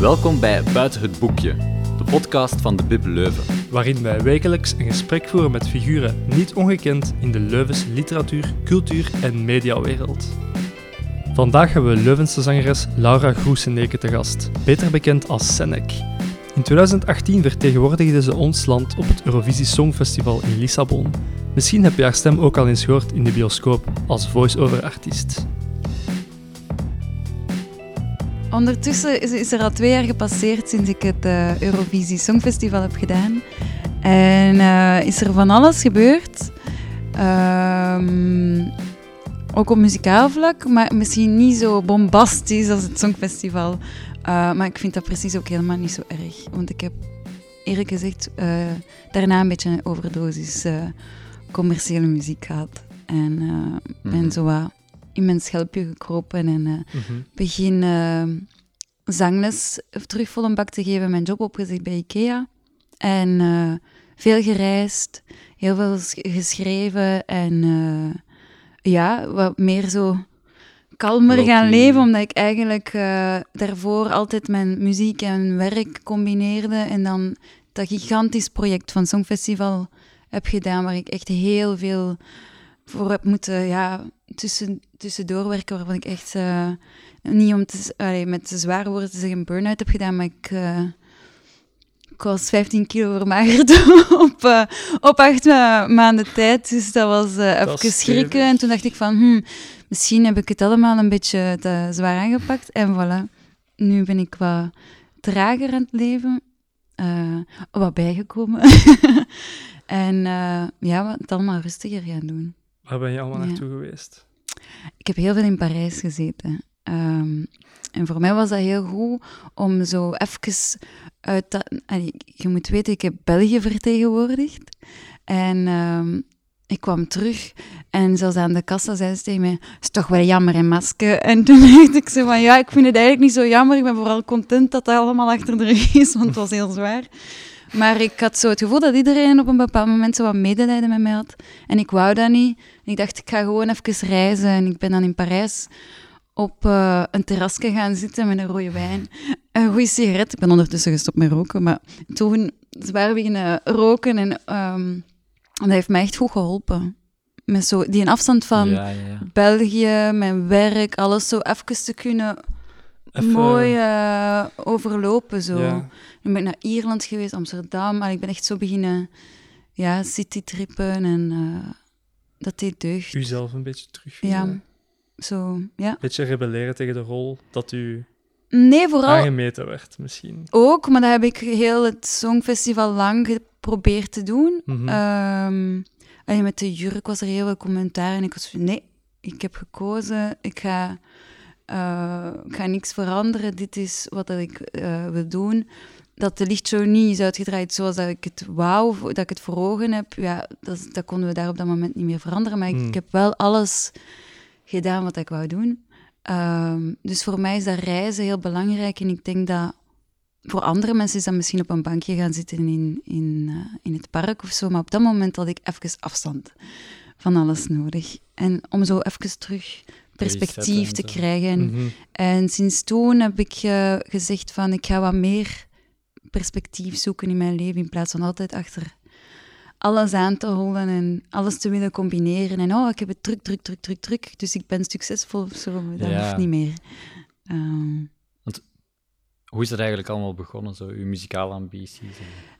Welkom bij Buiten het Boekje, de podcast van de Bib Leuven. waarin wij wekelijks een gesprek voeren met figuren niet ongekend in de Leuvense literatuur, cultuur en mediawereld. Vandaag hebben we Leuvense zangeres Laura Groeseneke te gast, beter bekend als Senek. In 2018 vertegenwoordigde ze ons land op het Eurovisie Songfestival in Lissabon. Misschien heb je haar stem ook al eens gehoord in de bioscoop als voice-over artiest. Ondertussen is, is er al twee jaar gepasseerd sinds ik het eh, Eurovisie Songfestival heb gedaan. En eh, is er van alles gebeurd. Ehm, ook op muzikaal vlak, maar misschien niet zo bombastisch als het Songfestival. Eh, maar ik vind dat precies ook helemaal niet zo erg. Want ik heb eerlijk gezegd daarna een beetje een overdosis commerciële muziek gehad. En eh, ben zo wat in mijn schelpje gekropen en eh, begin eh, zangles terug vol een bak te geven. Mijn job opgezegd bij IKEA. En eh, veel gereisd, heel veel sch- geschreven en ja, wat meer zo kalmer gaan leven, omdat ik eigenlijk daarvoor altijd mijn muziek en werk combineerde en dan dat gigantisch project van Songfestival heb gedaan, waar ik echt heel veel voor heb moeten ja, tussen, tussendoor werken, waarvan ik echt eh, niet om te, allee, met zware woorden te zeggen burn-out heb gedaan, maar ik, eh, ik was 15 kilo vermagerd op, eh, op acht ma- maanden tijd. Dus dat was even schrikken. En toen dacht ik van, hm, misschien heb ik het allemaal een beetje te zwaar aangepakt. En voilà, nu ben ik wat trager aan het leven. wat bijgekomen. en ja, het allemaal rustiger gaan doen. Waar ben je allemaal Ja. naartoe geweest? Ik heb heel veel in Parijs gezeten. Ehm, en voor mij was dat heel goed om zo even uit dat... je moet weten, ik heb België vertegenwoordigd. En ehm, ik kwam terug en zelfs aan de kassa zei ze tegen mij, is toch wel jammer, hè, masker? En toen dacht ik zo van, ja, ik vind het eigenlijk niet zo jammer. Ik ben vooral content dat dat allemaal achter de rug is, want het was heel zwaar. Maar ik had zo het gevoel dat iedereen op een bepaald moment zo wat medelijden met mij had. En ik wou dat niet. En ik dacht, ik ga gewoon even reizen. En ik ben dan in Parijs op eh, een terrasje gaan zitten met een rode wijn. Een goede sigaret. Ik ben ondertussen gestopt met roken. Maar toen waren beginnen roken. En ehm, dat heeft mij echt goed geholpen. Met zo die een afstand van Ja, ja, ja. België, mijn werk, alles zo even te kunnen Even- mooi eh, overlopen. Zo. Ja. Nu ben ik naar Ierland geweest, Amsterdam. Maar ik ben echt zo beginnen ja, citytrippen en eh, dat deed deugd. Uzelf een beetje terug. Ja, zo, ja. beetje rebelleren tegen de rol dat u Nee, vooral aangemeten werd, misschien. ook, maar dat heb ik heel het Songfestival lang geprobeerd te doen. Mhm. Ehm, en met de jurk was er heel veel commentaar en ik was van, nee, ik heb gekozen, ik ga, eh, ik ga niks veranderen, dit is wat dat ik eh, wil doen. Dat de lichtshow niet is uitgedraaid zoals dat ik het wou, dat ik het voor ogen heb, ja, dat, dat konden we daar op dat moment niet meer veranderen. Maar ik, Hmm. ik heb wel alles gedaan wat ik wou doen. Ehm, dus voor mij is dat reizen heel belangrijk en ik denk dat voor andere mensen is dat misschien op een bankje gaan zitten in, in, eh, in het park of zo. Maar op dat moment had ik even afstand van alles nodig. En om zo even terug perspectief te krijgen. En, Mhm. en sinds toen heb ik eh, gezegd van ik ga wat meer perspectief zoeken in mijn leven in plaats van altijd achter alles aan te hollen en alles te willen combineren. En oh, ik heb het druk, druk, druk, druk, druk. Dus ik ben succesvol of zo. maar Dat Ja. hoeft niet meer. Ehm, Hoe is dat eigenlijk allemaal begonnen, zo, uw muzikale ambities?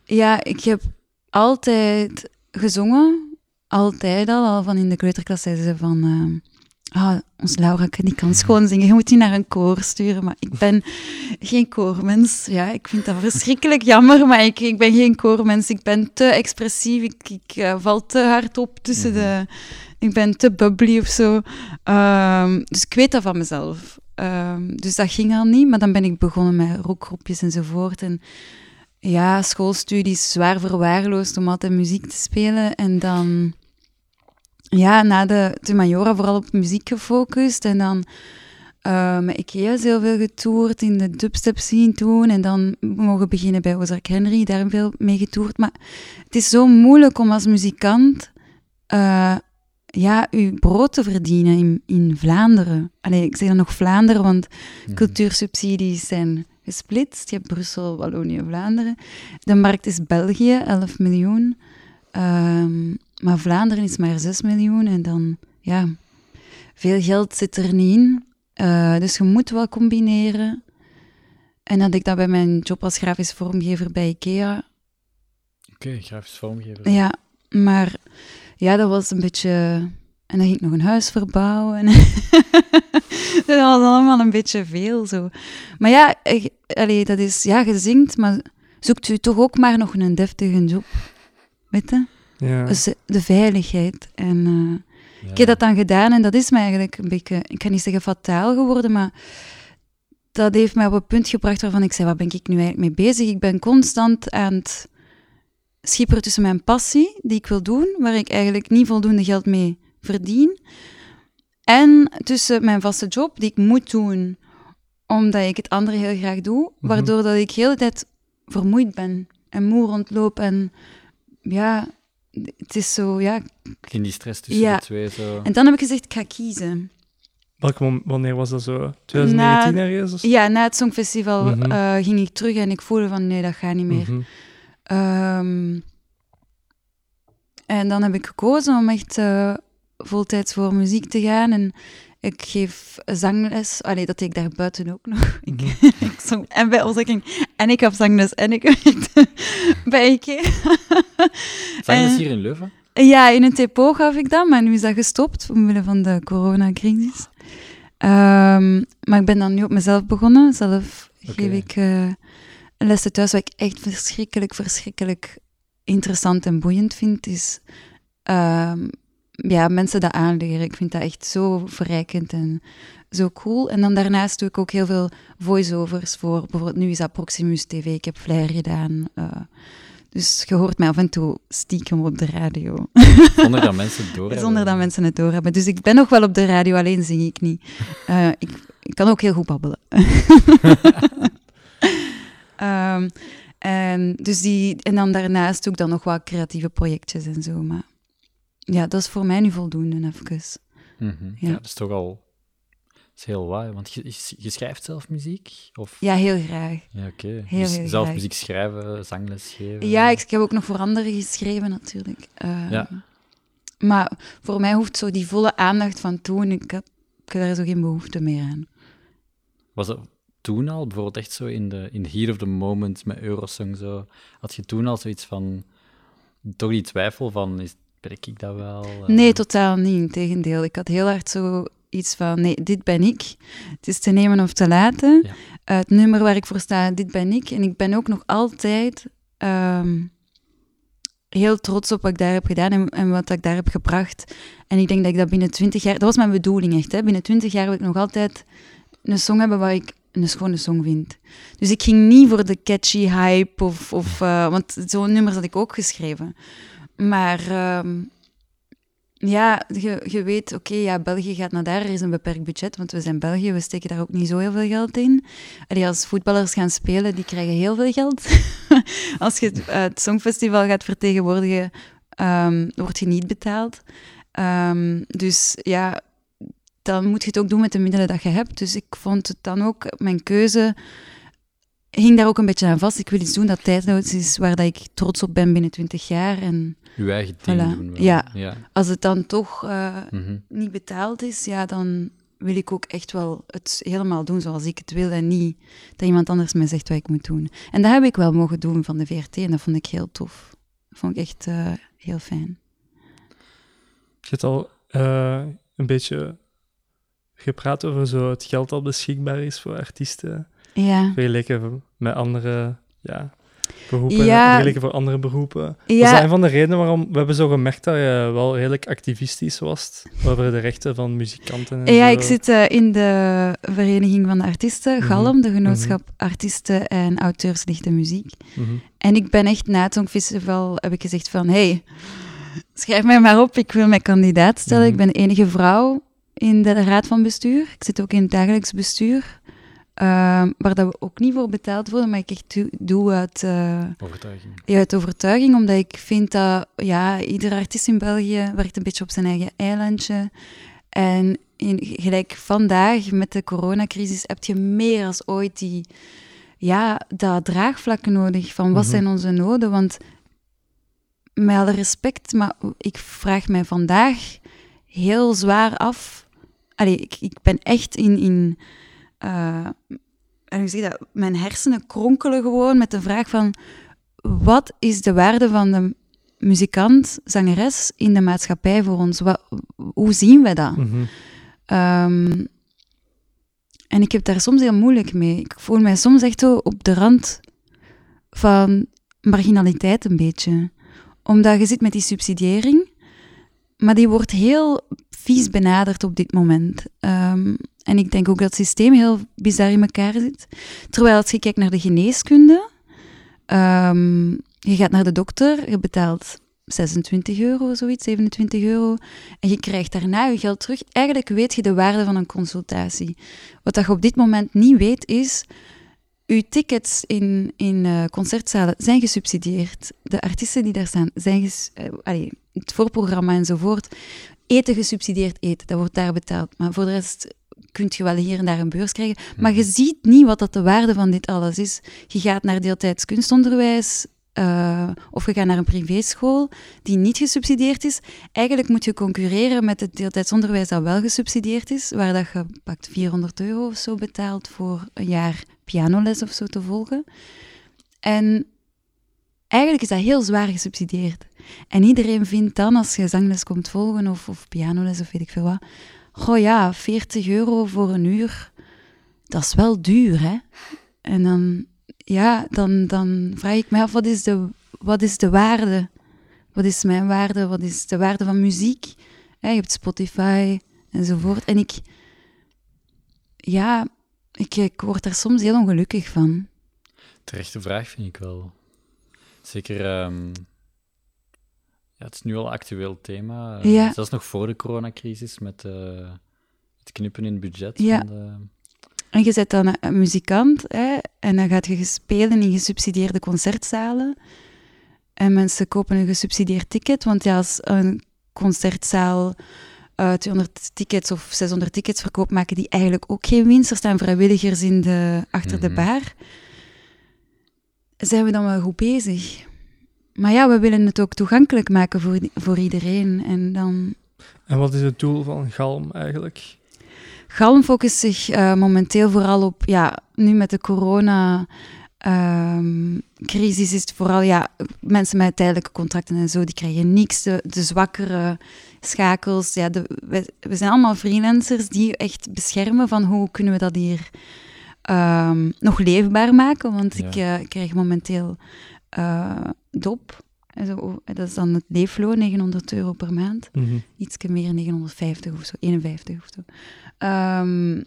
Ja, ik heb altijd gezongen. Altijd al. Al van in de kleuterklas zeiden ze van... eh, ah, ons Laura, die kan schoon zingen. Je moet die naar een koor sturen. Maar ik ben geen koormens. Ja, ik vind dat verschrikkelijk jammer, maar ik, ik ben geen koormens. Ik ben te expressief. Ik, ik eh, val te hard op tussen de... Ik ben te bubbly of zo. Ehm, dus ik weet dat van mezelf. Ehm, dus dat ging al niet. Maar dan ben ik begonnen met rockgroepjes enzovoort. En ja, schoolstudies zwaar verwaarloosd om altijd muziek te spelen. En dan, ja, na de, de Majora vooral op muziek gefocust. En dan met Ikea is heel veel getoerd in de dubstep scene toen. En dan mogen beginnen bij Ozark Henry, daar veel mee getoerd. Maar het is zo moeilijk om als muzikant eh, ja, uw brood te verdienen in, in Vlaanderen. Allee, ik zeg dan nog Vlaanderen, want Mhm. cultuursubsidies zijn gesplitst. Je hebt Brussel, Wallonië, Vlaanderen. De markt is België, 11 miljoen. Ehm, maar Vlaanderen is maar 6 miljoen. En dan, ja, veel geld zit er niet in. Eh, dus je moet wel combineren. En had ik dat bij mijn job als grafisch vormgever bij IKEA. Oké, grafisch vormgever. Ja, maar ja, dat was een beetje... En dan ging ik nog een huis verbouwen. dat was allemaal een beetje veel, zo. Maar ja, ik, allee, dat is... Ja, je zingt, maar zoekt u toch ook maar nog een deftige job. Weet je? Ja. Dus de veiligheid. En eh, ik heb dat dan gedaan en dat is mij eigenlijk een beetje... Ik kan niet zeggen fataal geworden, maar... Dat heeft mij op een punt gebracht waarvan ik zei, wat ben ik nu eigenlijk mee bezig? Ik ben constant aan het schipperen tussen mijn passie, die ik wil doen, waar ik eigenlijk niet voldoende geld mee verdien, en tussen mijn vaste job, die ik moet doen, omdat ik het andere heel graag doe, Mhm. waardoor dat ik de hele tijd vermoeid ben en moe rondloop en ja, het is zo, ja. In die stress tussen Ja. de twee zo. En dan heb ik gezegd, ik ga kiezen. Welk wanneer was dat zo? 2019 Na- ergens? of? Ja, na het Songfestival eh, ging ik terug en ik voelde van, nee, dat gaat niet meer. Mhm. Ehm, en dan heb ik gekozen om echt eh, voltijds voor muziek te gaan. En ik geef zangles. Allee, dat deed ik daar buiten ook nog. Ik, Mhm. ik zong en bij Ozekking. En ik gaf zangles en ik werkte bij IKEA. Zijn dat hier in Leuven? Ja, in een TPO gaf ik dat, maar nu is dat gestopt omwille van de coronacrisis. Ehm, maar ik ben dan nu op mezelf begonnen. Zelf geef ik eh, lessen thuis. Wat ik echt verschrikkelijk, verschrikkelijk interessant en boeiend vind, is ehm, ja, mensen dat aanleren. Ik vind dat echt zo verrijkend en zo cool. En dan daarnaast doe ik ook heel veel voice-overs voor. Bijvoorbeeld nu is dat Proximus TV. Ik heb flyer gedaan. eh, dus je hoort mij af en toe stiekem op de radio. Zonder dat mensen het door Zonder dat mensen het doorhebben. Dus ik ben nog wel op de radio, alleen zing ik niet. Eh, ik, ik kan ook heel goed babbelen. Ehm, en, dus die, en dan daarnaast doe ik dan nog wat creatieve projectjes en zo. Maar ja, dat is voor mij nu voldoende, even. Mhm. Ja. Ja. dat is toch al... Dat is heel waar, want je, schrijft zelf muziek? Of... Ja, heel graag. Ja, oké. Heel, Dus heel zelf graag. muziek schrijven, zangles geven. Ja, ik, ik heb ook nog voor anderen geschreven, natuurlijk. Eh, Ja. Maar voor mij hoeft zo die volle aandacht van toen, ik heb, ik heb daar zo geen behoefte meer aan. Was dat toen al, bijvoorbeeld echt zo in de, in the heat of the moment met Eurosong zo, had je toen al zoiets van, toch die twijfel van, is, ben ik dat wel? Eh, Nee, totaal niet. Integendeel. Ik had heel hard zo iets van, nee, dit ben ik. Het is te nemen of te laten. Ja. Het nummer waar ik voor sta, dit ben ik. En ik ben ook nog altijd ehm, heel trots op wat ik daar heb gedaan en, en wat ik daar heb gebracht. En ik denk dat ik dat binnen twintig jaar... Dat was mijn bedoeling echt, hè. Binnen twintig jaar wil ik nog altijd een song hebben waar ik een schone song vind. Dus ik ging niet voor de catchy hype of... of eh, want zo'n nummers had ik ook geschreven. Maar... ehm, ja, je, je weet, oké, ja, België gaat naar daar, er is een beperkt budget, want we zijn België, we steken daar ook niet zo heel veel geld in. Allee, als voetballers gaan spelen, die krijgen heel veel geld. als je het, eh, het Songfestival gaat vertegenwoordigen, ehm, word je niet betaald. Ehm, dus ja, dan moet je het ook doen met de middelen dat je hebt. Dus ik vond het dan ook, mijn keuze hing daar ook een beetje aan vast. Ik wil iets doen dat tijdloos is, waar dat ik trots op ben binnen 20 jaar. En Uw eigen ding Voilà. doen ja. als het dan toch eh, Mhm. niet betaald is, ja, dan wil ik ook echt wel het helemaal doen zoals ik het wil en niet dat iemand anders mij zegt wat ik moet doen. En dat heb ik wel mogen doen van de VRT en dat vond ik heel tof. Dat vond ik echt eh, heel fijn. Je hebt al eh, een beetje gepraat over zo het geld dat beschikbaar is voor artiesten, Ja, vergeleken met andere ja, beroepen, Ja. vergeleken voor andere beroepen. Was ja dat een van de redenen waarom we hebben zo gemerkt dat je wel redelijk activistisch was over de rechten van muzikanten en Ja, zo? ik zit eh, in de Vereniging van de Artiesten, Mhm. Galm, de genootschap Artiesten en Auteurs Lichte Muziek. Mhm. En ik ben echt na het Songfestival, heb ik gezegd van, hey, schrijf mij maar op, ik wil mij kandidaat stellen. Mhm. Ik ben de enige vrouw in de raad van bestuur. Ik zit ook in het dagelijks bestuur, ehm, waar dat we ook niet voor betaald worden, maar ik echt doe, uit, eh, Overtuiging. ja, uit overtuiging, omdat ik vind dat ja, ieder artiest in België werkt een beetje op zijn eigen eilandje. En in, gelijk vandaag met de coronacrisis heb je meer als ooit die, ja, dat draagvlak nodig van wat Mhm. zijn onze noden. Want met alle respect, maar ik vraag mij vandaag heel zwaar af. Allee, ik, ik ben echt in. in en hoe zeg dat? Mijn hersenen kronkelen gewoon met de vraag van wat is de waarde van de muzikant, zangeres in de maatschappij voor ons? Wat, hoe zien we dat? Mhm. Ehm, en ik heb daar soms heel moeilijk mee. Ik voel mij soms echt zo op de rand van marginaliteit een beetje. Omdat je zit met die subsidiëring, maar die wordt heel vies benaderd op dit moment. Ehm, en ik denk ook dat het systeem heel bizar in elkaar zit. Terwijl als je kijkt naar de geneeskunde, ehm, je gaat naar de dokter, je betaalt 26 euro, zoiets, 27 euro. En je krijgt daarna je geld terug. Eigenlijk weet je de waarde van een consultatie. Wat dat je op dit moment niet weet, is... Uw tickets in, in eh, concertzalen zijn gesubsidieerd. De artiesten die daar staan, zijn ges, eh, allee, het voorprogramma enzovoort. Eten gesubsidieerd eten, dat wordt daar betaald. Maar voor de rest kun je wel hier en daar een beurs krijgen. Maar je ziet niet wat dat de waarde van dit alles is. Je gaat naar deeltijds kunstonderwijs, eh, of je gaat naar een privéschool die niet gesubsidieerd is. Eigenlijk moet je concurreren met het deeltijdsonderwijs dat wel gesubsidieerd is, waar dat je pakt 400 euro of zo betaalt voor een jaar pianoles of zo te volgen. En eigenlijk is dat heel zwaar gesubsidieerd. En iedereen vindt dan, als je zangles komt volgen of, of pianoles of weet ik veel wat, goh ja, 40 euro voor een uur, dat is wel duur, hè? En dan, ja, dan, dan vraag ik me af, wat is, de, wat is de waarde? Wat is mijn waarde? Wat is de waarde van muziek? Je hebt Spotify enzovoort. En ik, ja, ik, ik word daar soms heel ongelukkig van. Terechte vraag vind ik wel. Zeker, ehm, ja, het is nu al een actueel thema. eh, Ja. Zelfs nog voor de coronacrisis met eh, het knippen in het budget. Ja. Van de, En je bent dan een, muzikant hè, en dan gaat je spelen in gesubsidieerde concertzalen. En mensen kopen een gesubsidieerd ticket, want ja, als een concertzaal eh 200 tickets of 600 tickets verkoopt, maken die eigenlijk ook geen winst. Er staan vrijwilligers in de, achter de Mhm. bar. Zijn we dan wel goed bezig? Maar ja, we willen het ook toegankelijk maken voor, voor iedereen. En dan En wat is het doel van Galm eigenlijk? Galm focust zich eh, momenteel vooral op, ja, nu met de corona-crisis is het vooral, ja, mensen met tijdelijke contracten en zo, die krijgen niks. De, de zwakkere schakels, ja, de, we, we zijn allemaal freelancers die echt beschermen van hoe kunnen we dat hier ehm, nog leefbaar maken. Want ik eh, krijg momenteel eh, dop. Zo, dat is dan het leefloon, 900 euro per maand Mhm. iets meer, 950 of zo, 51 of zo. Ehm,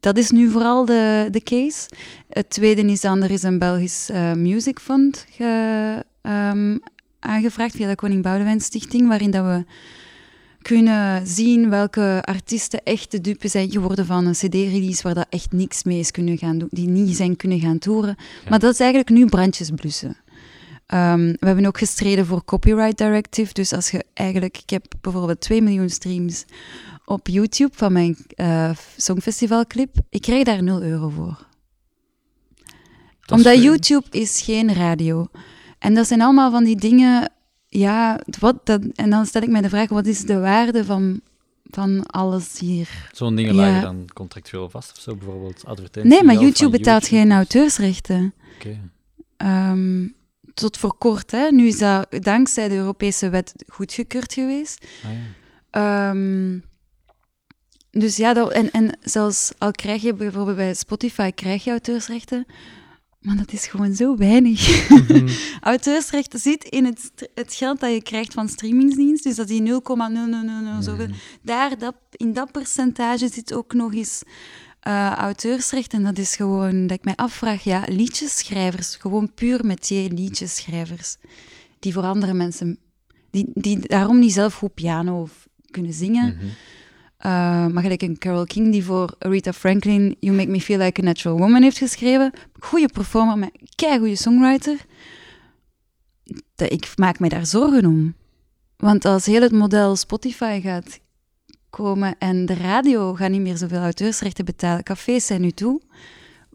dat is nu vooral de, de case. Het tweede is dan, er is een Belgisch eh, Music Fund ge- ehm, aangevraagd via de Koning Boudewijn Stichting, waarin dat we kunnen zien welke artiesten echt de dupe zijn geworden van een cd-release waar dat echt niks mee is kunnen gaan doen, die niet zijn kunnen gaan toeren. Ja. Maar dat is eigenlijk nu brandjes blussen. Ehm, we hebben ook gestreden voor Copyright Directive. Dus als je eigenlijk... Ik heb bijvoorbeeld 2 miljoen streams op YouTube van mijn eh Songfestivalclip. Ik krijg daar 0 euro voor. Dat Omdat. YouTube is geen radio. En dat zijn allemaal van die dingen... Ja, wat dat, en dan stel ik mij de vraag, wat is de waarde van, van alles hier? Zo'n dingen Ja. lagen dan contractueel vast of zo, bijvoorbeeld advertenties. Nee, maar YouTube betaalt geen auteursrechten. Oké. Ehm, tot voor kort, hè. Nu is dat dankzij de Europese wet goedgekeurd geweest. Ah, ja. Ehm, dus ja, dat, en, en zelfs al krijg je bijvoorbeeld bij Spotify krijg je auteursrechten, maar dat is gewoon zo weinig. Mhm. auteursrechten zit in het, het geld dat je krijgt van streamingsdienst, dus dat die 0,0000 zoveel. Mhm. Daar, dat, in dat percentage zit ook nog eens eh, auteursrecht. En dat is gewoon dat ik mij afvraag, ja, liedjesschrijvers, gewoon puur metier liedjesschrijvers, die voor andere mensen, die, die daarom niet zelf goed piano of kunnen zingen. Mhm. Uh, maar gelijk een Carole King die voor Aretha Franklin You Make Me Feel Like a Natural Woman heeft geschreven. Goede performer, maar goede songwriter. Dat, ik maak mij daar zorgen om. Want als heel het model Spotify gaat komen en de radio gaat niet meer zoveel auteursrechten betalen, cafés zijn nu toe,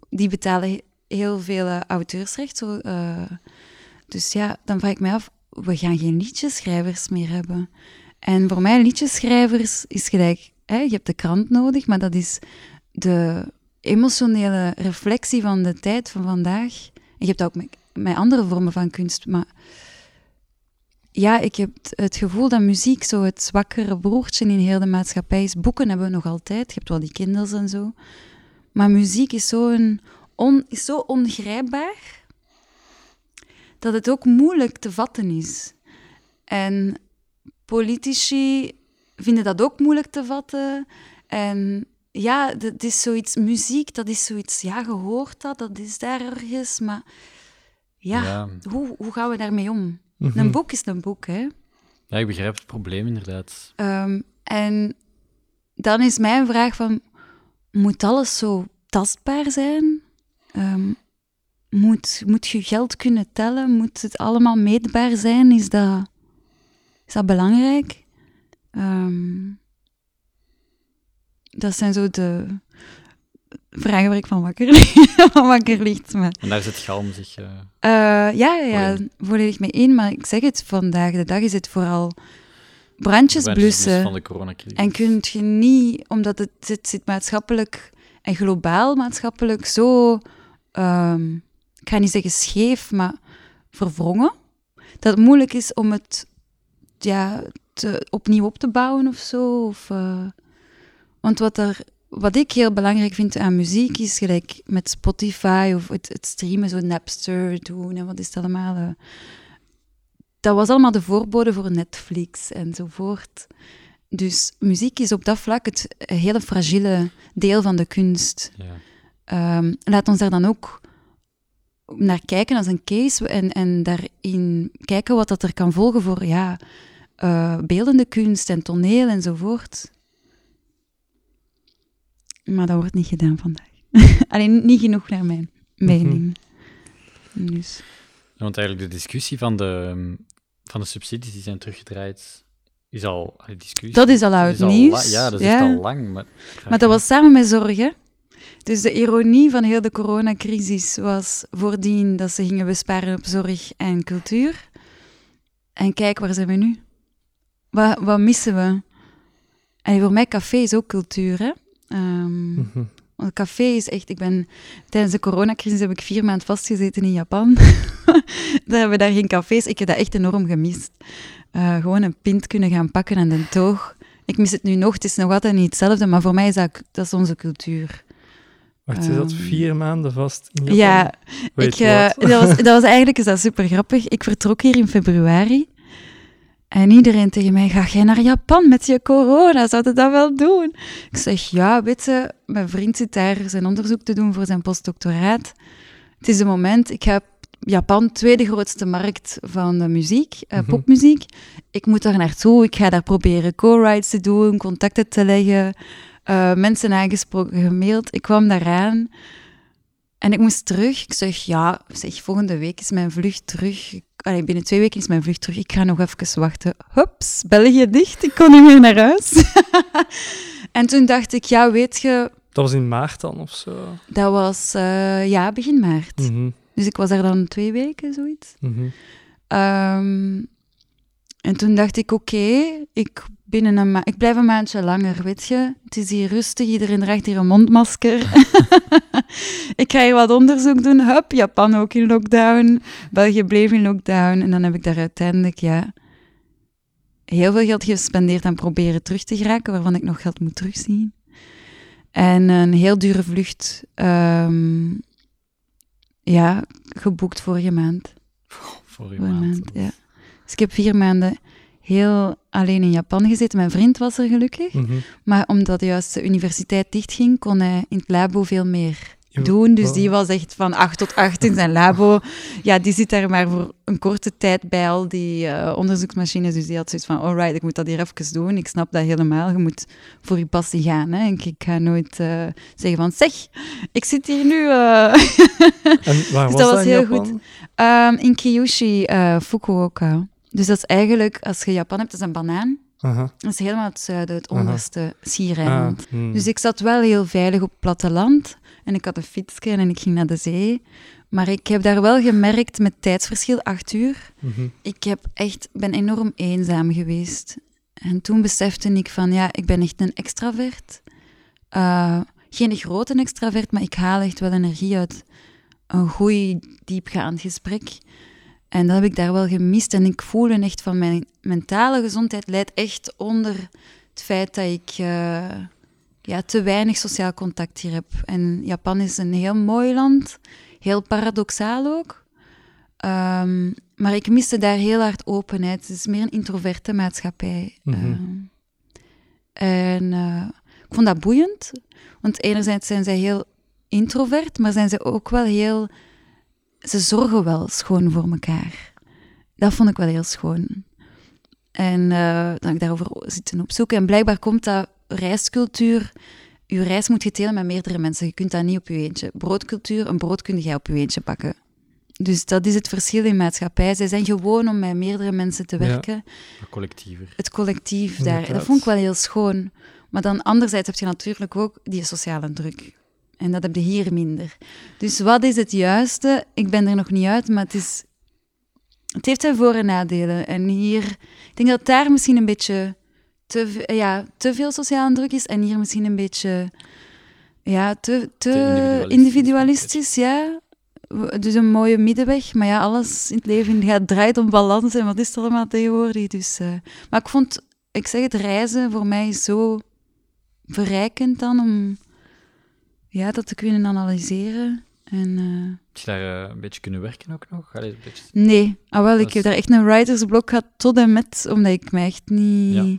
die betalen heel veel eh, auteursrecht. Zo, eh, dus ja, dan vraag ik mij af, we gaan geen liedjeschrijvers meer hebben. En voor mij, liedjeschrijvers is gelijk, hè, je hebt de krant nodig, maar dat is de emotionele reflectie van de tijd van vandaag. En je hebt dat ook met, met andere vormen van kunst, maar ja, ik heb het gevoel dat muziek zo het zwakkere broertje in heel de maatschappij is. Boeken hebben we nog altijd, je hebt wel die kinders en zo. Maar muziek is zo, een on, is zo ongrijpbaar dat het ook moeilijk te vatten is. En politici vinden dat ook moeilijk te vatten. En ja, het is zoiets, muziek, dat is zoiets, ja, gehoord dat, dat is daar ergens, maar ja, Ja. Hoe, hoe gaan we daarmee om? Mhm. Een boek is een boek, hè. Ja, ik begrijp het probleem inderdaad. Ehm, en dan is mijn vraag van, moet alles zo tastbaar zijn? Ehm, moet, moet je geld kunnen tellen? Moet het allemaal meetbaar zijn? Is dat, is dat belangrijk? Ehm, dat zijn zo de vragen waar ik van wakker, van wakker ligt. Maar, En daar zit Galm zich... eh, eh, ja, ja, ja, Volledig. mee één. Maar ik zeg het, vandaag de dag is het vooral brandjes blussen. van de coronacrisis. En kun je niet, omdat het, het zit maatschappelijk en globaal maatschappelijk zo, ehm, ik ga niet zeggen scheef, maar verwrongen, dat het moeilijk is om het ja, te, opnieuw op te bouwen of zo. Of, eh, want wat, er, wat ik heel belangrijk vind aan muziek is gelijk met Spotify of het, het streamen, zo Napster doen en wat is dat allemaal. eh. dat was allemaal de voorbode voor Netflix enzovoort. Dus muziek is op dat vlak het hele fragiele deel van de kunst. Ja. Ehm, laat ons daar dan ook naar kijken als een case en, en daarin kijken wat dat er kan volgen voor ja, eh, beeldende kunst en toneel enzovoort. Maar dat wordt niet gedaan vandaag. Alleen niet genoeg naar mijn mening. Dus. Ja, Want eigenlijk de discussie van de, van de subsidies die zijn teruggedraaid, is al... discussie, Dat is al oud al nieuws. ja, dat is Ja. al lang. Maar, Maar dat was samen met zorgen. Dus de ironie van heel de coronacrisis was voordien dat ze gingen besparen op zorg en cultuur. En kijk, waar zijn we nu? Wat, wat missen we? En voor mij, café is ook cultuur, hè? Want café is echt... Ik ben... Tijdens de coronacrisis heb ik vier maanden vastgezeten in Japan. daar hebben we daar geen cafés. Ik heb dat echt enorm gemist. Eh, gewoon een pint kunnen gaan pakken aan de toog. Ik mis het nu nog. Het is nog altijd niet hetzelfde, maar voor mij is dat, dat is onze cultuur. Wacht, je zat Ehm, vier maanden vast in Japan? Ja, ik, eh, dat, was, dat was eigenlijk is dat super grappig. Ik vertrok hier in februari. En iedereen tegen mij, ga jij naar Japan met je corona? Zou je dat wel doen? Ik zeg, ja, weet je, mijn vriend zit daar zijn onderzoek te doen voor zijn postdoctoraat. Het is een moment, ik ga Japan, tweede grootste markt van de muziek, eh, Mhm. popmuziek. Ik moet daar naartoe, ik ga daar proberen co-writes te doen, contacten te leggen, eh, mensen aangesproken, gemaild. Ik kwam daaraan en ik moest terug. Ik zeg, ja, zeg, volgende week is mijn vlucht terug. Ik- Allee, binnen twee weken is mijn vlucht terug. Ik ga nog even wachten. Hups, België dicht. Ik kon niet meer naar huis. en toen dacht ik, ja, weet je, Dat was in maart dan of zo? dat was eh, ja, begin maart. Mhm, Dus ik was daar dan twee weken, zoiets. mhm. Ehm, en toen dacht ik, oké, ik, binnen een ma- ik blijf een maandje langer, weet je. Het is hier rustig, iedereen draagt hier een mondmasker. ik ga hier wat onderzoek doen. Hup, Japan ook in lockdown. België bleef in lockdown. En dan heb ik daar uiteindelijk, ja, heel veel geld gespendeerd aan proberen terug te geraken, waarvan ik nog geld moet terugzien. En een heel dure vlucht, ehm, ja, geboekt vorige maand. Vorige Vorige maand. maand, ja. Dus ik heb vier maanden heel alleen in Japan gezeten. Mijn vriend was er gelukkig. Mhm. Maar omdat juist de universiteit dichtging, kon hij in het labo veel meer doen. Dus oh. die was echt van 8 tot 8 in zijn labo. Ja, die zit daar maar voor een korte tijd bij al die eh, onderzoeksmachines. Dus die had zoiets van, alright, ik moet dat hier even doen. Ik snap dat helemaal. Je moet voor je passie gaan. Hè. Ik, ik ga nooit eh, zeggen van, zeg, ik zit hier nu... eh, En waar Dus was dat dat was heel goed. Ehm, in Kyushu, Fukuoka. Dus dat is eigenlijk, als je Japan hebt, dat is een banaan. Dat is helemaal het zuiden, het onderste Schiereiland. Hmm. Dus ik zat wel heel veilig op het platteland. En ik had een fietsje en ik ging naar de zee. Maar ik heb daar wel gemerkt met tijdsverschil, acht uur. Mhm. Ik heb echt, ben enorm eenzaam geweest. En toen besefte ik van, ja, ik ben echt een extravert. Eh, geen grote extravert, maar ik haal echt wel energie uit een goed, diepgaand gesprek. En dat heb ik daar wel gemist. En ik voelde echt van mijn mentale gezondheid leidt echt onder het feit dat ik eh, ja, te weinig sociaal contact hier heb. En Japan is een heel mooi land, heel paradoxaal ook. Ehm, maar ik miste daar heel hard openheid. Het is meer een introverte maatschappij. Mhm. Ehm, en eh, ik vond dat boeiend. Want enerzijds zijn zij heel introvert, maar zijn ze ook wel heel... Ze zorgen wel schoon voor elkaar. Dat vond ik wel heel schoon. En eh dan heb ik daarover zitten opzoeken. En blijkbaar komt dat reiscultuur... Je reis moet je delen met meerdere mensen. Je kunt dat niet op je eentje. Broodcultuur, een brood kun jij op je eentje pakken. Dus dat is het verschil in maatschappij. Zij zijn gewoon om met meerdere mensen te Ja. werken Collectiever. het collectief daar. Inderdaad. Dat vond ik wel heel schoon. Maar dan anderzijds heb je natuurlijk ook die sociale druk. En dat heb je hier minder. Dus wat is het juiste? Ik ben er nog niet uit, maar het is... Het heeft zijn voor- en nadelen. En hier... Ik denk dat daar misschien een beetje te, ja, te veel sociale druk is. En hier misschien een beetje... Ja, te, te, individualistisch. individualistisch, ja. Dus een mooie middenweg. Maar ja, alles in het leven gaat, draait om balans. En wat is het allemaal tegenwoordig? Dus, eh, maar ik vond, ik zeg het, reizen voor mij is zo verrijkend dan om ja, dat te kunnen analyseren. En, eh, Heb je daar eh, een beetje kunnen werken ook nog? Allee, een beetje... nee, ah, wel, ik heb daar echt een writersblok gehad tot en met, omdat ik mij echt niet... Ja.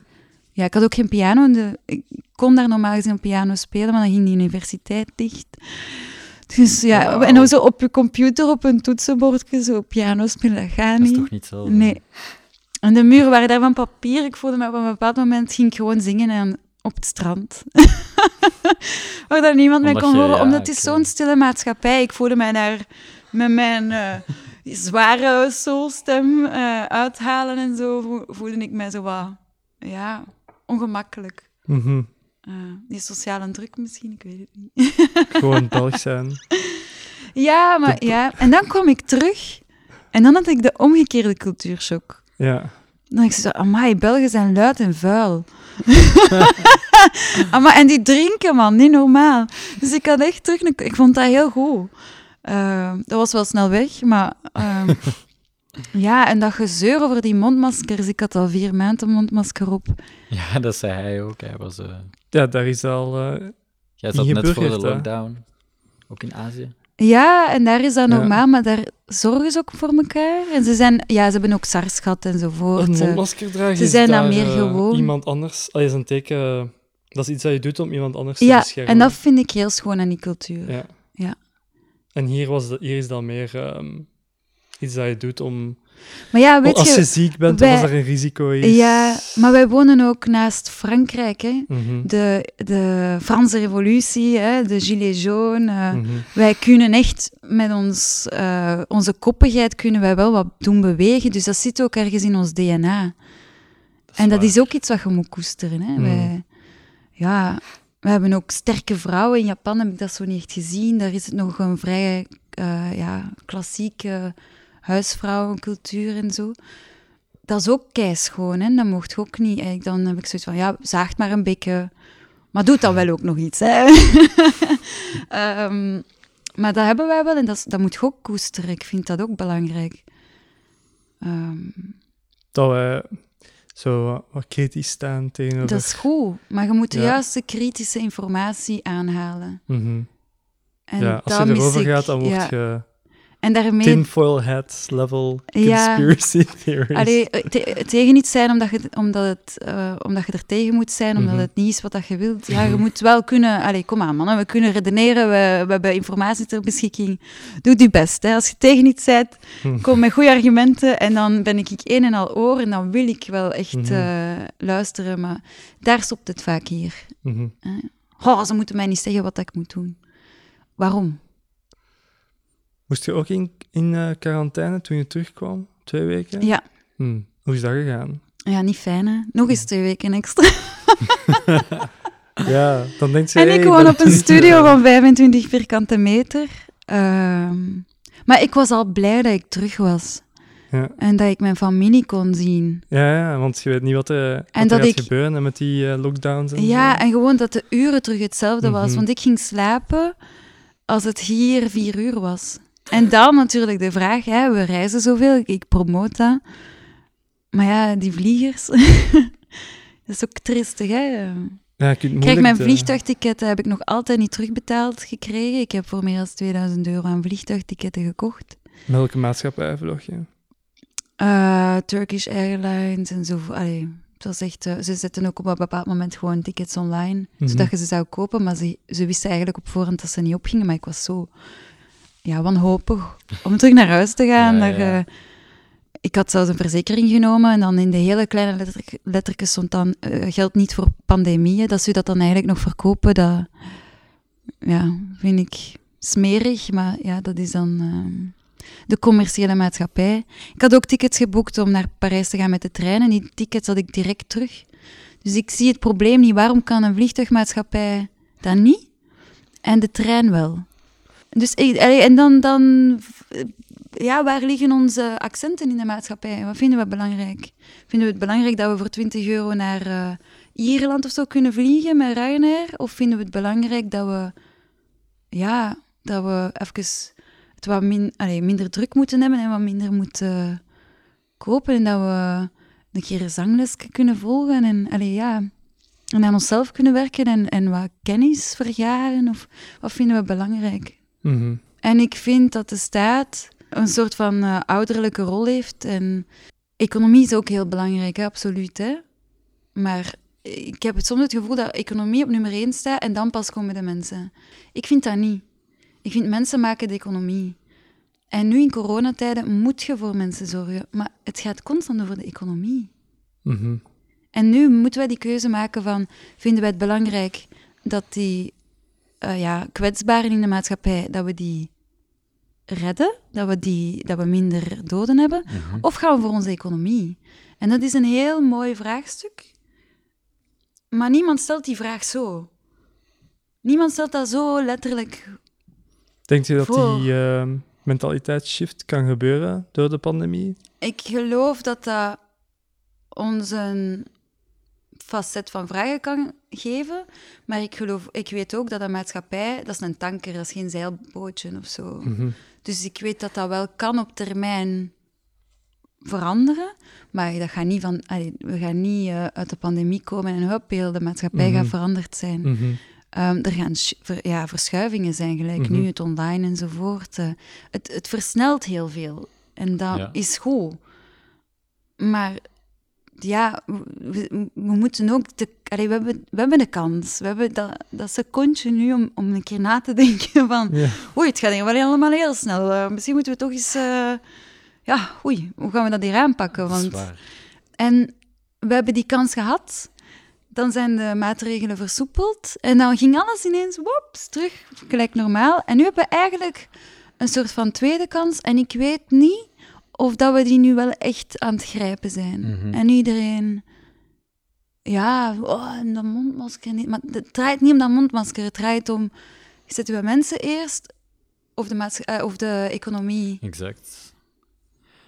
Ja, ik had ook geen piano. De, ik kon daar normaal gezien op piano spelen, maar dan ging die universiteit dicht. Dus ja, en dan zo op je computer, op een toetsenbordje, zo piano spelen, dat gaat Dat is niet. toch niet zo? Nee. En de muren waren daar van papier. Ik voelde me op een bepaald moment ging ik gewoon zingen en op het strand. Waar daar niemand mij kon je- horen. ja, omdat het is zo'n stille maatschappij. Ik voelde mij daar met mijn eh, zware soulstem eh uithalen en zo. vo- Voelde ik mij zo wat, ja, ongemakkelijk. Eh, die sociale druk misschien, ik weet het niet. Gewoon Belg zijn. Ja, maar ja. En dan kwam ik terug. En dan had ik de omgekeerde cultuurshock. Ja. Dan ik zo, amai, Belgen zijn luid en vuil. Amai, en die drinken, man, niet normaal. Dus ik had echt terug... Ik vond dat heel goed. Eh, dat was wel snel weg, maar... ehm, ja, en dat gezeur over die mondmaskers. Ik had al vier maanden een mondmasker op. Ja, dat zei hij ook. Hij was... eh, ja, daar is al... eh, Jij zat net voor de hè? lockdown. Ook in Azië. Ja, en daar is dat Ja. normaal, maar daar zorgen ze ook voor elkaar. En ze zijn... Ja, ze hebben ook SARS gehad enzovoort. een eh. mondmasker dragen ze zijn dan daar, meer eh, gewoon. Iemand anders... Allee, is een teken... Dat is iets dat je doet om iemand anders te Ja, beschermen. en dat vind ik heel schoon aan die cultuur. Ja. Ja. En hier, was dat, hier is dat meer ehm, iets dat je doet om... Maar ja, weet als je, je... ziek bent wij- of als er een risico is. Ja, maar wij wonen ook naast Frankrijk. Hè. Mhm. De, de Franse revolutie, hè, de Gilets jaunes. eh, Mhm. Wij kunnen echt met ons, eh, onze koppigheid kunnen wij wel wat doen bewegen. Dus dat zit ook ergens in ons DNA. en dat is ook iets wat je moet koesteren. Hè. Mm. Wij, ja, we hebben ook sterke vrouwen. In Japan heb ik dat zo niet echt gezien. Daar is het nog een vrij eh, ja, klassieke huisvrouwencultuur en zo. Dat is ook keischoon, hè. Dat mocht je ook niet. Eigenlijk dan heb ik zoiets van, ja, zaagt maar een beetje... Maar doet dan wel ook nog iets, hè. Ehm, maar dat hebben wij wel en dat, is- dat moet je ook koesteren. Ik vind dat ook belangrijk. Ehm, Dat wij zo wat- kritisch staan tegenover... dat is goed, maar je moet de Ja. juiste kritische informatie aanhalen. Mhm. En ja, als je erover ik. gaat, dan word Ja. je En daarmee tinfoil hat level Ja. conspiracy theories. Allee, eh, te- tegen iets zijn omdat je, omdat, het, eh, omdat je er tegen moet zijn, omdat Mhm. het niet is wat dat je wilt. Ja, je moet wel kunnen... Allee, kom aan, mannen. We kunnen redeneren, we, we hebben informatie ter beschikking. Doe je best. Hè. Als je tegen iets bent, Hm. kom met goede argumenten en dan ben ik een en al oor en dan wil ik wel echt Mhm. eh, luisteren. Maar daar stopt het vaak hier. Mhm. Oh, ze moeten mij niet zeggen wat ik moet doen. Waarom? Moest je ook in, in eh, quarantaine toen je terugkwam? Twee weken? Ja, Hm. Hoe is dat gegaan? Ja, niet fijn, hè? Nog eens twee weken extra. Ja, dan denkt ze... En ik woon op een studio van 25 vierkante meter. Ehm, maar ik was al blij dat ik terug was. Ja. En dat ik mijn familie kon zien. Ja, ja, want je weet niet wat er, wat En er dat gaat ik- gebeuren met die eh, lockdowns en Ja, zo. en gewoon dat de uren terug hetzelfde was. Mhm. Want ik ging slapen als het hier vier uur was. En dan natuurlijk de vraag, hè, we reizen zoveel, ik, promote dat. Maar ja, die vliegers... dat is ook tristig, hè. Ja, Kijk, mijn de- vliegtuigticket heb ik nog altijd niet terugbetaald gekregen. Ik heb voor meer dan 2000 euro aan vliegtuigticketten gekocht. Welke maatschappij vlog je? Eh, Turkish Airlines en zo. Allee, het was echt, eh, ze zetten ook op een bepaald moment gewoon tickets online, Mhm. zodat je ze zou kopen. Maar ze, ze wisten eigenlijk op voorhand dat ze niet opgingen. Maar ik was zo ja, wanhopig om terug naar huis te gaan. Ja, Daar, ja. eh, ik had zelfs een verzekering genomen en dan in de hele kleine letter, lettertjes stond dan eh, geldt niet voor pandemieën. Dat ze dat dan eigenlijk nog verkopen, dat ja, vind ik smerig. Maar ja, dat is dan ehm, de commerciële maatschappij. Ik had ook tickets geboekt om naar Parijs te gaan met de trein en die tickets had ik direct terug. Dus ik zie het probleem niet. Waarom kan een vliegtuigmaatschappij dat niet en de trein wel? Dus en dan, dan, ja, waar liggen onze accenten in de maatschappij? Wat vinden we belangrijk? Vinden we het belangrijk dat we voor 20 euro naar eh, Ierland of zo kunnen vliegen met Ryanair? Of vinden we het belangrijk dat we, ja, dat we even het wat minder druk moeten hebben en wat minder moeten kopen en dat we een keer een zangles kunnen volgen en, ja, en aan onszelf kunnen werken en, en wat kennis vergaren? Of wat vinden we belangrijk? Mhm. En ik vind dat de staat een soort van eh, ouderlijke rol heeft. En economie is ook heel belangrijk, hè, absoluut. Hè? Maar ik heb soms het gevoel dat economie op nummer één staat en dan pas komen de mensen. Ik vind dat niet. Ik vind mensen maken de economie. En nu in coronatijden moet je voor mensen zorgen. Maar het gaat constant over de economie. Mhm. En nu moeten wij die keuze maken van, vinden wij het belangrijk dat die eh, ja, kwetsbaren in de maatschappij, dat we die redden, dat we, die, dat we minder doden hebben, Mhm. of gaan we voor onze economie? En dat is een heel mooi vraagstuk, maar niemand stelt die vraag zo. Niemand stelt dat zo letterlijk. Denkt je dat Voor. die ehm, mentaliteitsshift kan gebeuren door de pandemie? Ik geloof dat dat ons een facet van vragen kan geven, maar ik, geloof, ik weet ook dat een maatschappij, dat is een tanker, dat is geen zeilbootje of zo. Mhm. Dus ik weet dat dat wel kan op termijn veranderen, maar dat gaat niet van, allee, we gaan niet eh, uit de pandemie komen en hup, heel de maatschappij Mhm. gaat veranderd zijn. Mhm. Ehm, er gaan ver- ja, verschuivingen zijn, gelijk Mhm. nu het online enzovoort. Eh, het, het versnelt heel veel en dat Ja. is goed. Maar ja, we, we moeten ook... De, allee, we, hebben, we hebben de kans. We hebben dat, dat secondje nu om, om een keer na te denken van... Ja. Oei, het gaat wel helemaal heel snel. Eh, misschien moeten we toch eens... eh, ja, oei, hoe gaan we dat hier aanpakken? Want en we hebben die kans gehad. Dan zijn de maatregelen versoepeld. En dan ging alles ineens, wops, terug gelijk normaal. En nu hebben we eigenlijk een soort van tweede kans. En ik weet niet of dat we die nu wel echt aan het grijpen zijn. Mhm. En iedereen... Ja, oh, en dat mondmasker niet. Maar het draait niet om dat mondmasker. Het draait om... Zetten we mensen eerst of de, eh, of de economie? Exact.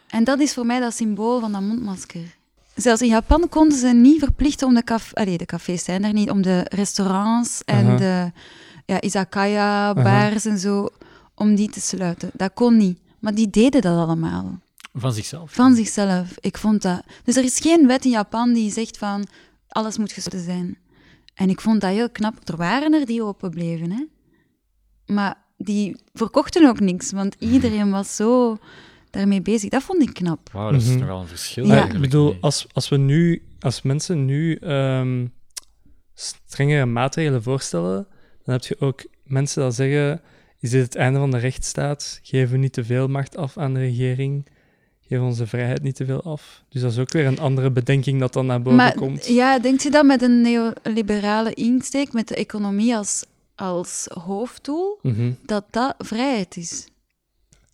En dat is voor mij dat symbool van dat mondmasker. Zelfs in Japan konden ze niet verplichten om de café... Allee, de cafés zijn er niet, om de restaurants en de ja, izakaya, bars en zo, om die te sluiten. Dat kon niet. Maar die deden dat allemaal. Van zichzelf. Van zichzelf. Ik vond dat... Dus er is geen wet in Japan die zegt van, alles moet gesloten zijn. En ik vond dat heel knap. Er waren er die open bleven, hè. Maar die verkochten ook niks, want iedereen was zo daarmee bezig. Dat vond ik knap. Wauw, dat is Mhm. nogal een verschil. Ja. Ik bedoel, als, als we nu, als mensen nu ehm, strengere maatregelen voorstellen, dan heb je ook mensen dat zeggen: is dit het einde van de rechtsstaat? Geven we niet te veel macht af aan de regering? Geven onze vrijheid niet te veel af? Dus dat is ook weer een andere bedenking dat dan naar boven maar komt. ja, denkt je dat met een neoliberale insteek, met de economie als, als hoofddoel, Mhm. dat dat vrijheid is?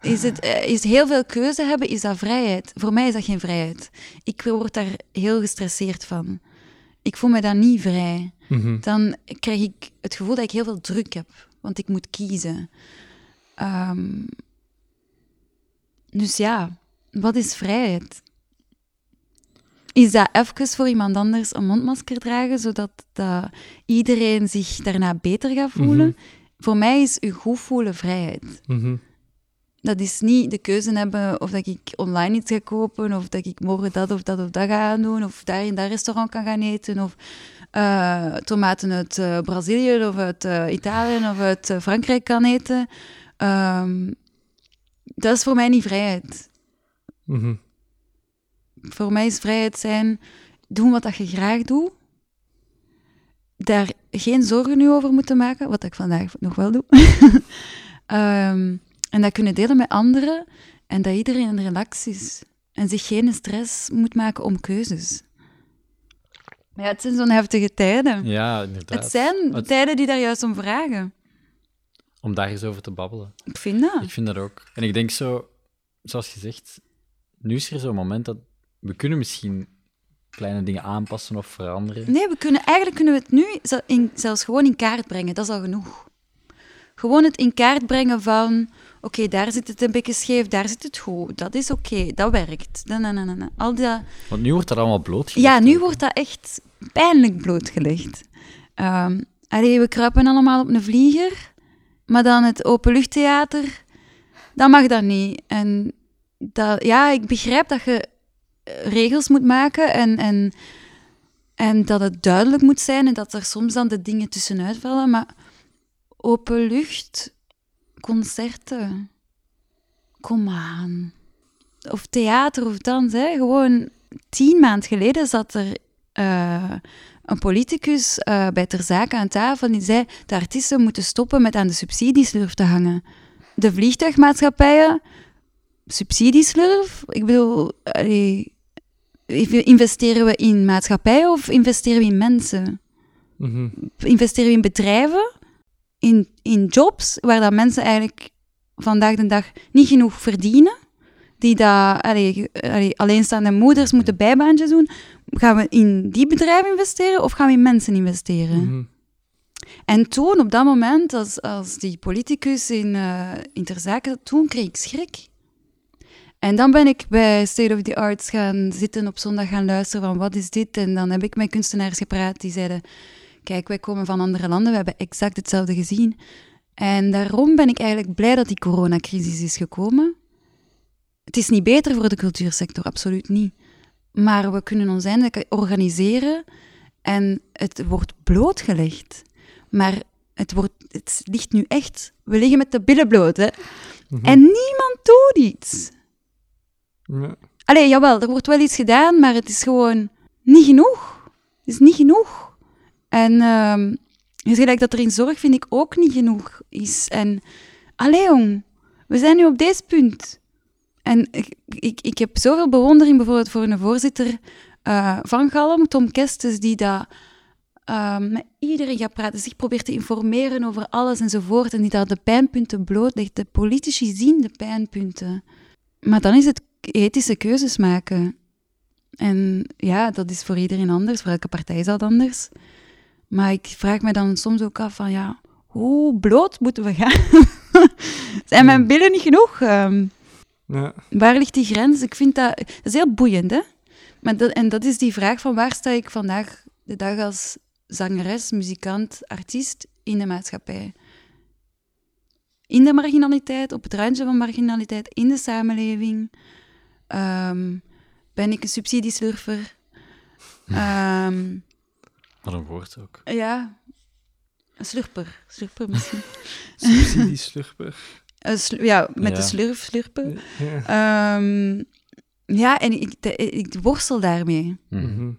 Is, het, eh, is heel veel keuze hebben, is dat vrijheid? Voor mij is dat geen vrijheid. Ik word daar heel gestresseerd van. Ik voel me dan niet vrij. Mhm. Dan krijg ik het gevoel dat ik heel veel druk heb, want ik moet kiezen. Ehm, dus ja, wat is vrijheid? Is dat even voor iemand anders een mondmasker dragen, zodat dat iedereen zich daarna beter gaat voelen? Mhm. Voor mij is u goed voelen vrijheid. Mhm. Dat is niet de keuze hebben of dat ik online iets ga kopen, of dat ik morgen dat of dat of dat ga doen, of daar in dat restaurant kan gaan eten, of eh, tomaten uit eh, Brazilië of uit eh, Italië of uit Frankrijk kan eten. Ehm, dat is voor mij niet vrijheid. Mhm. Voor mij is vrijheid zijn doen wat dat je graag doet. Daar geen zorgen nu over moeten maken, wat ik vandaag nog wel doe. Ehm, en dat kunnen delen met anderen en dat iedereen in relax is. En zich geen stress moet maken om keuzes. Maar ja, het zijn zo'n heftige tijden. Ja, inderdaad. het zijn Het- tijden die daar juist om vragen. Om daar eens over te babbelen. Ik vind dat. Ik vind dat ook. En ik denk zo, zoals gezegd, nu is er zo'n moment dat we kunnen misschien kleine dingen aanpassen of veranderen. Nee, we kunnen, eigenlijk kunnen we het nu in, zelfs gewoon in kaart brengen. Dat is al genoeg. Gewoon het in kaart brengen van... Oké, daar zit het een beetje scheef, daar zit het goed. Dat is oké, dat werkt. Na, na, na, na, na. Al dat... Want nu wordt dat allemaal blootgelegd. Ja, nu ook. wordt dat echt pijnlijk blootgelegd. Ehm allee, we kruipen allemaal op een vlieger, maar dan het openluchttheater, dat mag dat niet. En dat, ja, ik begrijp dat je eh, regels moet maken en, en, en dat het duidelijk moet zijn en dat er soms dan de dingen tussenuit vallen, maar openlucht, concerten, kom aan. Of theater of dans, hè. gewoon tien maanden geleden zat er eh, een politicus eh, bij Ter Zake aan tafel die zei de artiesten moeten stoppen met aan de subsidieslurf te hangen. De vliegtuigmaatschappijen, subsidieslurf? Ik bedoel, allee, investeren we in maatschappijen of investeren we in mensen? Mhm. investeren we in bedrijven, in, in jobs, waar dat mensen eigenlijk vandaag de dag niet genoeg verdienen, die dat, allee, allee, alleenstaande moeders moeten bijbaantjes doen. Gaan we in die bedrijven investeren of gaan we in mensen investeren? Mhm. En toen, op dat moment, als, als die politicus in, eh in Ter Zake, toen kreeg ik schrik. En dan ben ik bij State of the Arts gaan zitten op zondag gaan luisteren van wat is dit? En dan heb ik met kunstenaars gepraat die zeiden, kijk, wij komen van andere landen, we hebben exact hetzelfde gezien. En daarom ben ik eigenlijk blij dat die coronacrisis is gekomen. Het is niet beter voor de cultuursector, absoluut niet. Maar we kunnen ons eindelijk organiseren en het wordt blootgelegd. Maar het, wordt, het ligt nu echt... We liggen met de billen bloot, hè. Mhm. En niemand doet iets. Ja. Allee, jawel, er wordt wel iets gedaan, maar het is gewoon niet genoeg. Het is niet genoeg. En is gelijk dat er in zorg, vind ik, ook niet genoeg is. En, allee jong, we zijn nu op deze punt. En ik, ik, ik heb zoveel bewondering bijvoorbeeld voor een voorzitter eh, van Galm, Tom Kestes, die dat ehm, met iedereen gaat praten, zich probeert te informeren over alles enzovoort, en die daar de pijnpunten blootlegt. De politici zien de pijnpunten. Maar dan is het ethische keuzes maken. En ja, dat is voor iedereen anders, voor elke partij is dat anders. Maar ik vraag me dan soms ook af van, ja, hoe bloot moeten we gaan? Zijn mijn billen niet genoeg? Ehm, Ja. waar ligt die grens? Ik vind dat, dat is heel boeiend, hè? Maar dat, en dat is die vraag van waar sta ik vandaag de dag als zangeres, muzikant, artiest in de maatschappij? In de marginaliteit, op het randje van marginaliteit, in de samenleving. Ehm, ben ik een subsidieslurfer? Ehm, Wat een woord ook. ja, een slurper. Slurper misschien. Subsidieslurper. Een slu- ja, met de slurf, slurpen. Ja. Ehm, ja, en ik, de- ik worstel daarmee. Mhm. Mhm.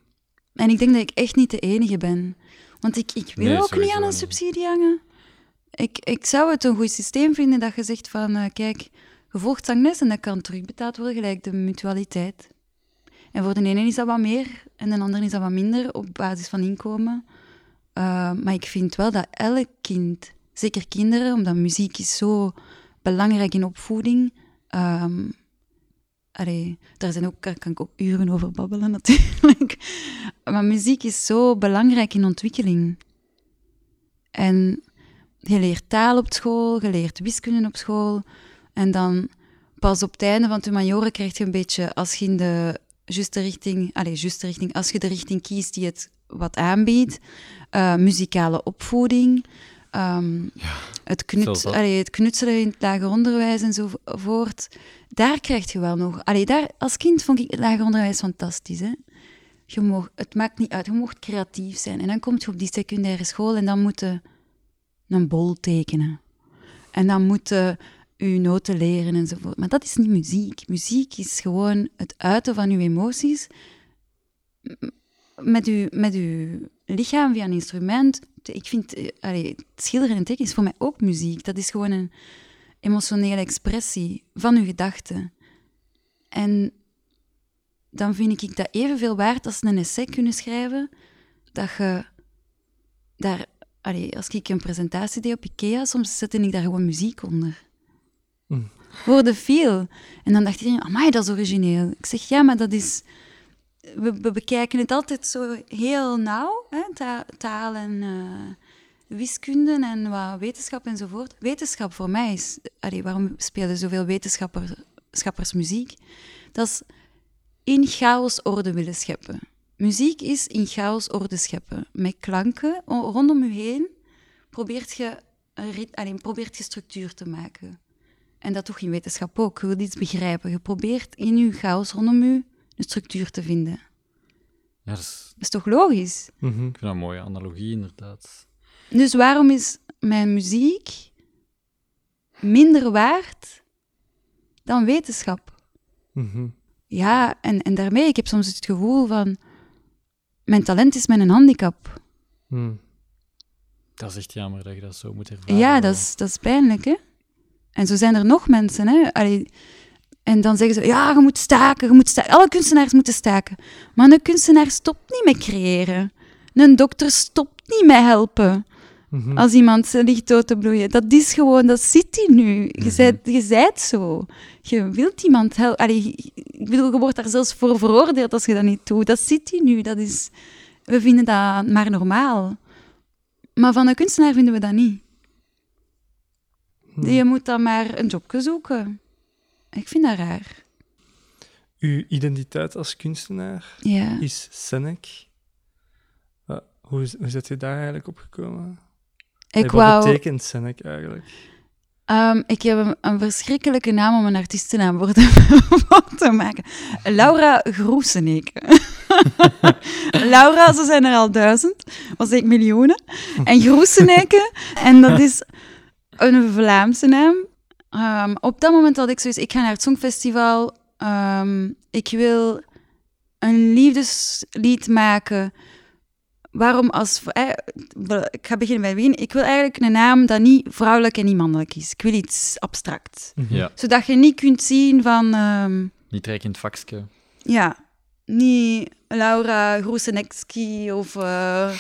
En ik denk dat ik echt niet de enige ben. Want ik, ik wil Nee, ook niet aan een subsidie hangen. Ik, ik zou het een goed systeem vinden dat je zegt van, eh, kijk, zangles en dat kan terugbetaald worden, gelijk de mutualiteit. En voor de ene is dat wat meer en de andere is dat wat minder op basis van inkomen. Eh, maar ik vind wel dat elk kind, zeker kinderen, omdat muziek is zo belangrijk in opvoeding, Ehm daar zijn ook, kan ik ook uren over babbelen natuurlijk. Maar muziek is zo belangrijk in ontwikkeling. En je leert taal op school, je leert wiskunde op school. En dan pas op het einde van de majoren krijg je een beetje, als je in de juiste richting, allez, juiste richting, als je de richting kiest die het wat aanbiedt, uh, muzikale opvoeding, um, het, knut, allee, het knutselen in het lager onderwijs enzovoort, daar krijg je wel nog... Allee, daar, als kind vond ik het lager onderwijs fantastisch. Hè? Je het maakt niet uit, je mocht creatief zijn. En dan kom je op die secundaire school en dan moet je een bol tekenen. En dan moet je je noten leren enzovoort. Maar dat is niet muziek. Muziek is gewoon het uiten van je emoties met uw, met uw lichaam via een instrument. Ik vind, eh, het schilderen en tekenen is voor mij ook muziek. Dat is gewoon een emotionele expressie van uw gedachten. En dan vind ik dat evenveel waard als een essay kunnen schrijven, dat je daar... Als ik een presentatie deed op Ikea, soms zette ik daar gewoon muziek onder. Mm. Veel. En dan dacht iedereen, amai, dat is origineel. Ik zeg, ja, maar dat is we, bekijken het altijd zo heel nauw, hè, taal en uh, wiskunde en wat wetenschap enzovoort. Wetenschap voor mij is, allee, waarom spelen zoveel wetenschappers muziek? Dat is in chaos orde willen scheppen. Muziek is in chaos orde scheppen. Met klanken rondom je heen probeert je, probeert je structuur te maken. En dat toch in wetenschap ook. Je wilt iets begrijpen. Je probeert in je chaos rondom je een structuur te vinden. Ja, dat, is... is toch logisch? Mm -hmm. Ik vind dat een mooie analogie, inderdaad. Dus waarom is mijn muziek minder waard dan wetenschap? Mm -hmm. Ja, en, en daarmee, ik heb soms het gevoel van, mijn talent is mijn handicap. Mm. Dat is echt jammer dat je dat zo moet ervaren. Ja, dat is, dat is pijnlijk, hè. En zo zijn er nog mensen, hè. Allee, en dan zeggen ze, ja, je moet staken, je moet staken. Alle kunstenaars moeten staken. Maar een kunstenaar stopt niet met creëren. Een dokter stopt niet met helpen. Mhm. Als iemand ligt dood te bloeien. Dat is gewoon, dat zit hij nu. Je, mm zijt, je zijt zo. Je wilt iemand helpen. ik bedoel, je wordt daar zelfs voor veroordeeld als je dat niet doet. Dat zit hij nu. Dat is, we vinden dat maar normaal. Maar van een kunstenaar vinden we dat niet. Mhm. Je moet dan maar een jobje zoeken. Ik vind dat raar. Uw identiteit als kunstenaar ja. is Senek. Hoe, hoe zit je daar eigenlijk op gekomen? Ik wat betekent Senek eigenlijk? Um, ik heb een, verschrikkelijke naam om een artiestennaam voor te, voor te maken. Laura Groeseneke. Laura, ze zijn er al duizend, was ik miljoenen. En Groeseneke, en dat is een Vlaamse naam. Um, op dat moment had ik zoiets, ik ga naar het Songfestival. Um, ik wil een liefdeslied maken. Waarom als... Eh, ik ga beginnen bij Wien. Ik wil eigenlijk een naam dat niet vrouwelijk en niet mannelijk is. Ik wil iets abstract. Mhm. Ja. Zodat je niet kunt zien van... Um, niet direct in het vakje. Ja. Niet Laura Groesenekski of... Uh,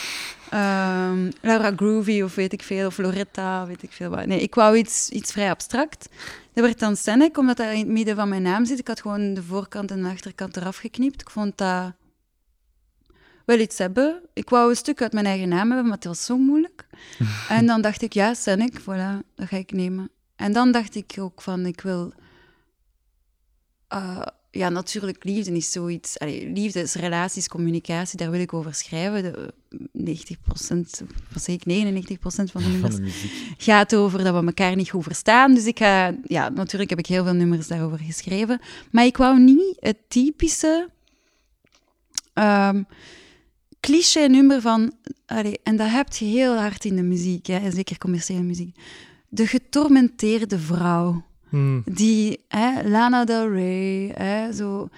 Um, Laura Groovy of weet ik veel, of Loretta, weet ik veel wat. Nee, ik wou iets, iets vrij abstract. Dat werd dan Senek, omdat dat in het midden van mijn naam zit. Ik had gewoon de voorkant en de achterkant eraf geknipt. Ik vond dat wel iets hebben. Ik wou een stuk uit mijn eigen naam hebben, maar het was zo moeilijk. en dan dacht ik, ja, Senek, voilà, dat ga ik nemen. En dan dacht ik ook van, ik wil... Uh, ja, natuurlijk, liefde is zoiets. Allee, liefde is relaties, communicatie, daar wil ik over schrijven. De, 90% zeker 99% van de nummers gaat over dat we elkaar niet goed verstaan. Dus ik ga, ja, natuurlijk heb ik heel veel nummers daarover geschreven. Maar ik wou niet het typische um, cliché-nummer van. Allee, en dat heb je heel hard in de muziek, hè, zeker commerciële muziek. De getormenteerde vrouw. Hmm. Die, hè, Lana Del Rey, hè, zo,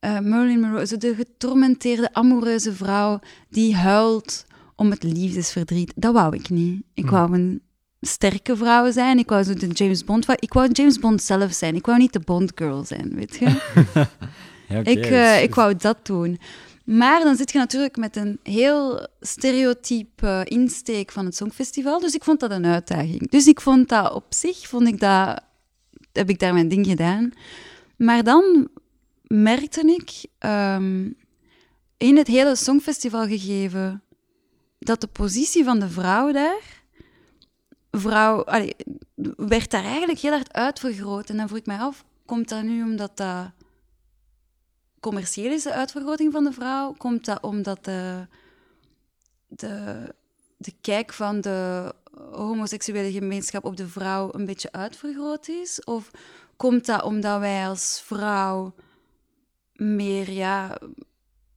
uh, Marilyn Monroe, zo de getormenteerde, amoureuze vrouw die huilt om het liefdesverdriet. Dat wou ik niet. Ik hmm. wou een sterke vrouw zijn. Ik wou zo de James Bond. Ik wou James Bond zelf zijn. Ik wou niet de Bond girl zijn, weet je. ja, ik, uh, ik wou dat doen. Maar dan zit je natuurlijk met een heel stereotype insteek van het Songfestival. Dus ik vond dat een uitdaging. Dus ik vond dat op zich, vond ik dat heb ik daar mijn ding gedaan. Maar dan merkte ik ehm, in het hele Songfestival gegeven dat de positie van de vrouw daar, vrouw, werd daar eigenlijk heel hard uitvergroot. En dan vroeg ik mij af, komt dat nu omdat dat commercieel is, de uitvergroting van de vrouw? Komt dat omdat de, de kijk van de homoseksuele gemeenschap op de vrouw een beetje uitvergroot is? Of komt dat omdat wij als vrouw meer ja,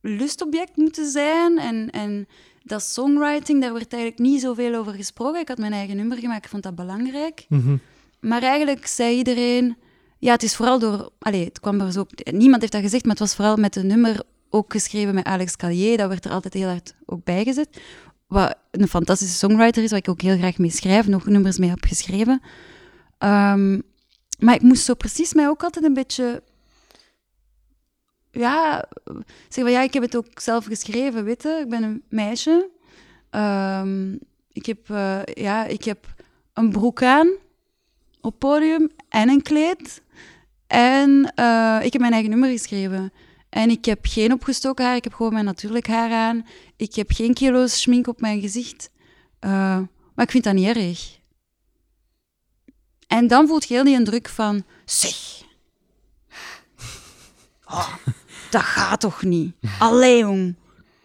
lustobject moeten zijn? En, en dat songwriting, daar werd eigenlijk niet zoveel over gesproken. Ik had mijn eigen nummer gemaakt, ik vond dat belangrijk. Mhm. Maar eigenlijk zei iedereen... Ja, het is vooral door... Allee, het kwam er zo... Niemand heeft dat gezegd, maar het was vooral met een nummer ook geschreven met Alex Callier. Dat werd er altijd heel hard ook bij gezet. Wat een fantastische songwriter is, waar ik ook heel graag mee schrijf. Nog nummers mee heb geschreven. Ehm, maar ik moest zo precies mij ook altijd een beetje... Ja, zeggen van ja, ik heb het ook zelf geschreven, weet je. Ik ben een meisje. Ehm, ik, heb, eh, ja, ik heb een broek aan op podium en een kleed. En eh, ik heb mijn eigen nummer geschreven. En ik heb geen opgestoken haar, ik heb gewoon mijn natuurlijk haar aan. Ik heb geen kilo's schmink op mijn gezicht. Eh, maar ik vind dat niet erg. En dan voelt je heel die druk van... Zeg, oh, dat gaat toch niet? Allee, jong.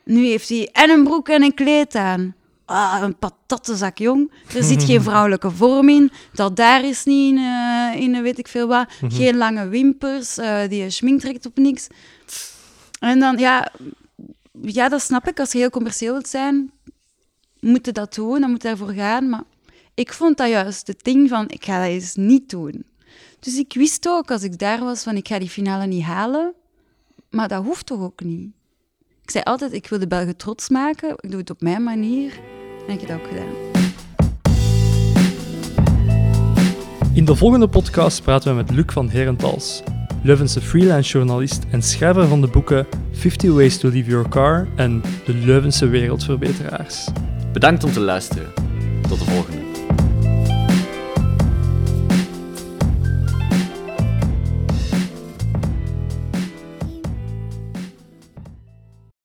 Nu heeft hij en een broek en een kleed aan. Ah, een patattenzak, jong. Er zit geen vrouwelijke vorm in. Dat daar is niet in, eh, in weet ik veel wat. Geen lange wimpers. eh, die schmink trekt op niks. En dan, ja... Ja, dat snap ik. Als je heel commercieel wilt zijn, moet je dat doen. Dan moet je daarvoor gaan. Maar ik vond dat juist het ding van, ik ga dat eens niet doen. Dus ik wist ook, als ik daar was, van ik ga die finale niet halen. Maar dat hoeft toch ook niet? Ik zei altijd, ik wil de Belgen trots maken. Ik doe het op mijn manier. En ik heb dat ook gedaan. In de volgende podcast praten we met Luc van Herentals, Leuvense freelance journalist en schrijver van de boeken 50 Ways to Leave Your Car en De Leuvense Wereldverbeteraars. Bedankt om te luisteren. Tot de volgende.